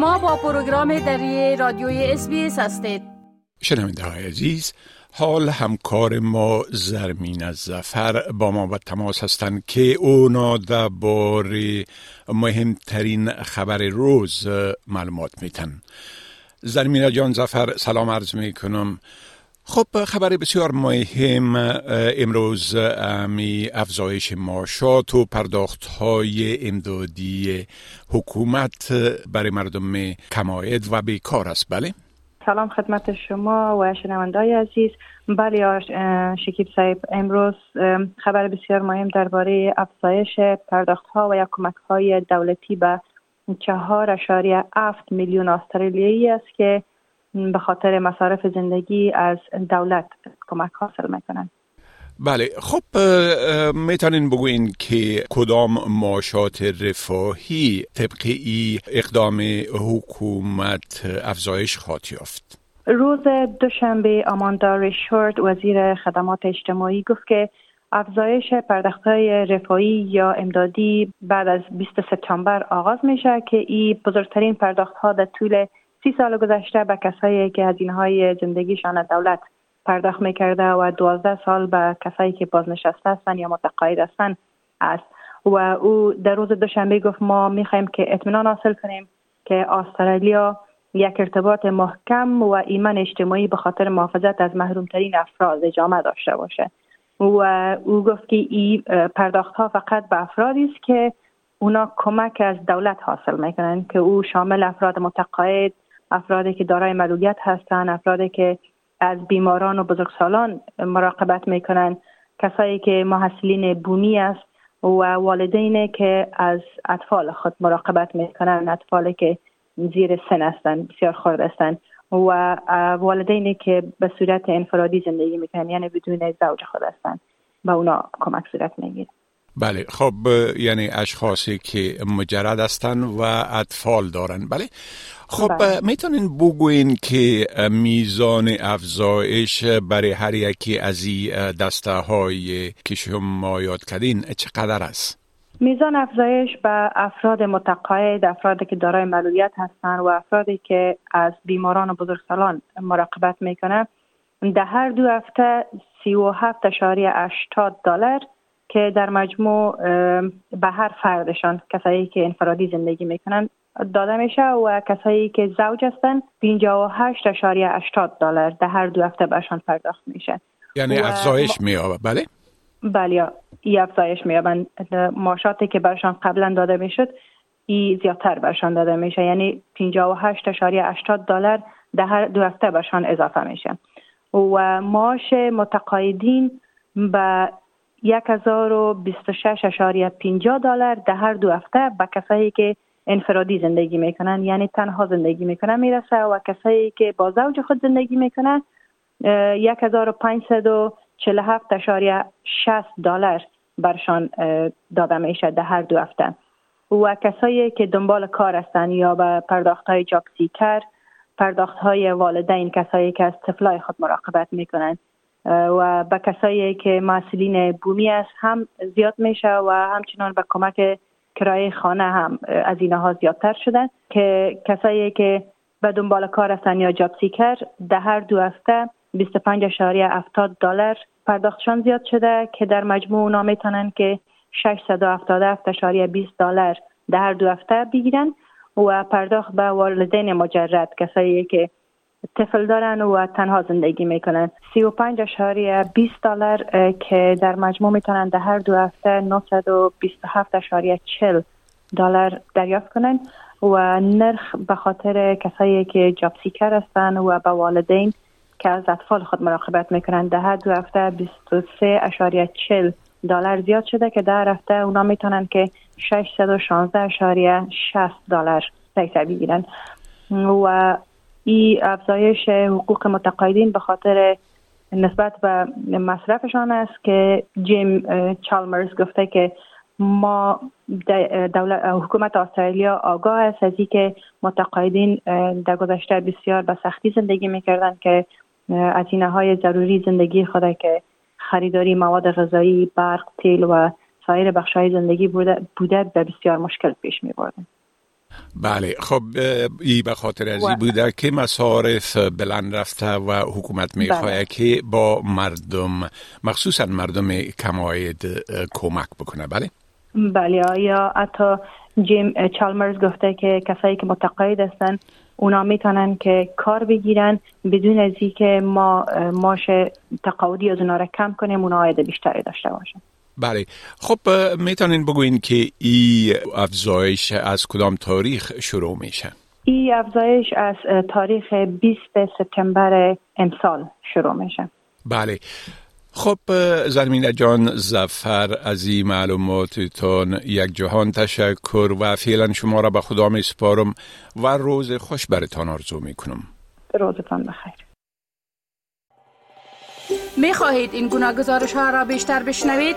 شما با پروگرام دری رادیوی اس هستید. شنونده های عزیز حال همکار ما زرمین زفر با ما به تماس هستند که اونا درباره مهمترین خبر روز معلومات میتن. زرمین جان زفر سلام عرض می کنم خب خبر بسیار مهم امروز می افزایش ماشات و پرداخت های امدادی حکومت برای مردم کماید و بیکار است بله؟ سلام خدمت شما و شنوندای عزیز بله شکیب صاحب امروز خبر بسیار مهم درباره افزایش پرداخت ها و کمک های دولتی به چهار اشاری میلیون استرالیایی است که به خاطر مصارف زندگی از دولت کمک حاصل می‌کنند بله خب می‌تونین بگوین که کدام معاشات رفاهی طبق ای اقدام حکومت افزایش خواهد یافت؟ روز دوشنبه آماندا ریشورد وزیر خدمات اجتماعی گفت که افزایش پرداخت های رفاهی یا امدادی بعد از 20 سپتامبر آغاز میشه که این بزرگترین پرداخت ها در طول سی سال گذشته به کسایی که هزینه های زندگیشان دولت پرداخت می‌کرده و دوازده سال به کسایی که بازنشسته هستند یا متقاعد هستند است. و او در روز دوشنبه گفت ما می‌خواهیم که اطمینان حاصل کنیم که استرالیا یک ارتباط محکم و ایمن اجتماعی به خاطر محافظت از محرومترین افراد جامعه داشته باشه. و او گفت که این پرداخت ها فقط به افرادی است که اونا کمک از دولت حاصل می‌کنن که او شامل افراد متقاعد افرادی که دارای معلولیت هستند افرادی که از بیماران و بزرگسالان مراقبت می‌کنن. کسایی که محصلین بومی است و والدینی که از اطفال خود مراقبت می‌کنن اطفالی که زیر سن هستند بسیار خرد هستند و والدینی که به صورت انفرادی زندگی می‌کنن یعنی بدون زوج خود هستند به اونا کمک صورت می‌گیره. بله خب یعنی اشخاصی که مجرد هستند و اطفال دارن بله خب بله. می‌تونین بگوین که میزان افزایش برای هر یکی از این دسته های که شما یاد کردین چقدر است؟ میزان افزایش به افراد متقاعد، افرادی که دارای معلولیت هستند و افرادی که از بیماران و بزرگسالان مراقبت می‌کنه در هر دو هفته 37.80 دلار که در مجموع به هر فردشان کسایی که انفرادی زندگی می‌کنن داده میشه و کسایی که زوج هستن 58.80 دلار در هر دو هفته برشان پرداخت میشه. یعنی افزایش میابه بله؟ بله ای افزایش میابن ماشاتی که برشان قبلا داده می‌شد ای زیادتر برشان داده میشه. یعنی 58.80 دلار در هر دو هفته برشان اضافه میشه. و معاش متقاعدین به 1026.50 دلار در هر دو هفته به کسایی که انفرادی زندگی می‌کنن یعنی تنها زندگی می‌کنن می‌رسه و کسایی که با زوج خود زندگی می‌کنن 1547.60 دلار برشان داده میشه در هر دو هفته. و کسایی که دنبال کار هستن یا به پرداخت های جاب سیکر پرداخت های والدین کسایی که از طفلای خود مراقبت می‌کنن. و به کسایی که مسئولین بومی است هم زیاد میشه و همچنان به کمک کرایه خانه هم از اینها زیادتر شده که کسایی که به دنبال کار هستن یا جاب سیکر در هر دو هفته 25.70 دلار پرداختشان زیاد شده که در مجموع اونا می‌تونن که 677.20 دلار در هر دو هفته بگیرن و پرداخت به والدین مجرد کسایی که طفل دارن و تنها زندگی می‌کنن. 35 اشاری 20 دلار که در مجموع می‌تونن در هر دو هفته 927 اشاری 40 دلار دریافت کنن و نرخ به خاطر کسایی که جاب سیکر هستن و به والدین که از اطفال خود مراقبت می‌کنن در هر دو هفته 23 اشاری 40 دلار زیاد شده که در هفته اونا می‌تونن که 616 اشاری 60 دلار پیسه بگیرن. و ای افزایش حقوق متقاعدین به خاطر نسبت به مصرفشان است که جیم چالمرز گفته که ما دولت حکومت استرالیا آگاه است از که متقاعدین در گذشته بسیار به سختی زندگی می‌کردند که از های ضروری زندگی خود که خریداری مواد غذایی برق تیل و سایر بخش های زندگی بوده, بوده به بسیار مشکل پیش می بردن. بله. خب ای به خاطر از این بوده که مصارف بلند رفته و حکومت می‌خواه بله. که با مردم مخصوصا مردم کماید کمک بکنه. بله؟ بله. یا حتی جیم چالمرز گفته که کسایی که متقاعد هستن اونا می‌تونن که کار بگیرن بدون از که ما ماش تقاعدی از اونا را کم کنیم اونا عاید بیشتری داشته باشن؟ بله. خب می‌تونین بگوین که ای افزایش از کدام تاریخ شروع میشه؟ ای افزایش از تاریخ 20 سپتامبر امسال شروع میشه. بله. خب زرمین جان زفر از این معلوماتتان یک جهان تشکر و فعلا شما را به خدا می سپارم و روز خوش برتان آرزو می کنم روزتان بخیر. می خواهید این گونه گزارش ها را بیشتر بشنوید؟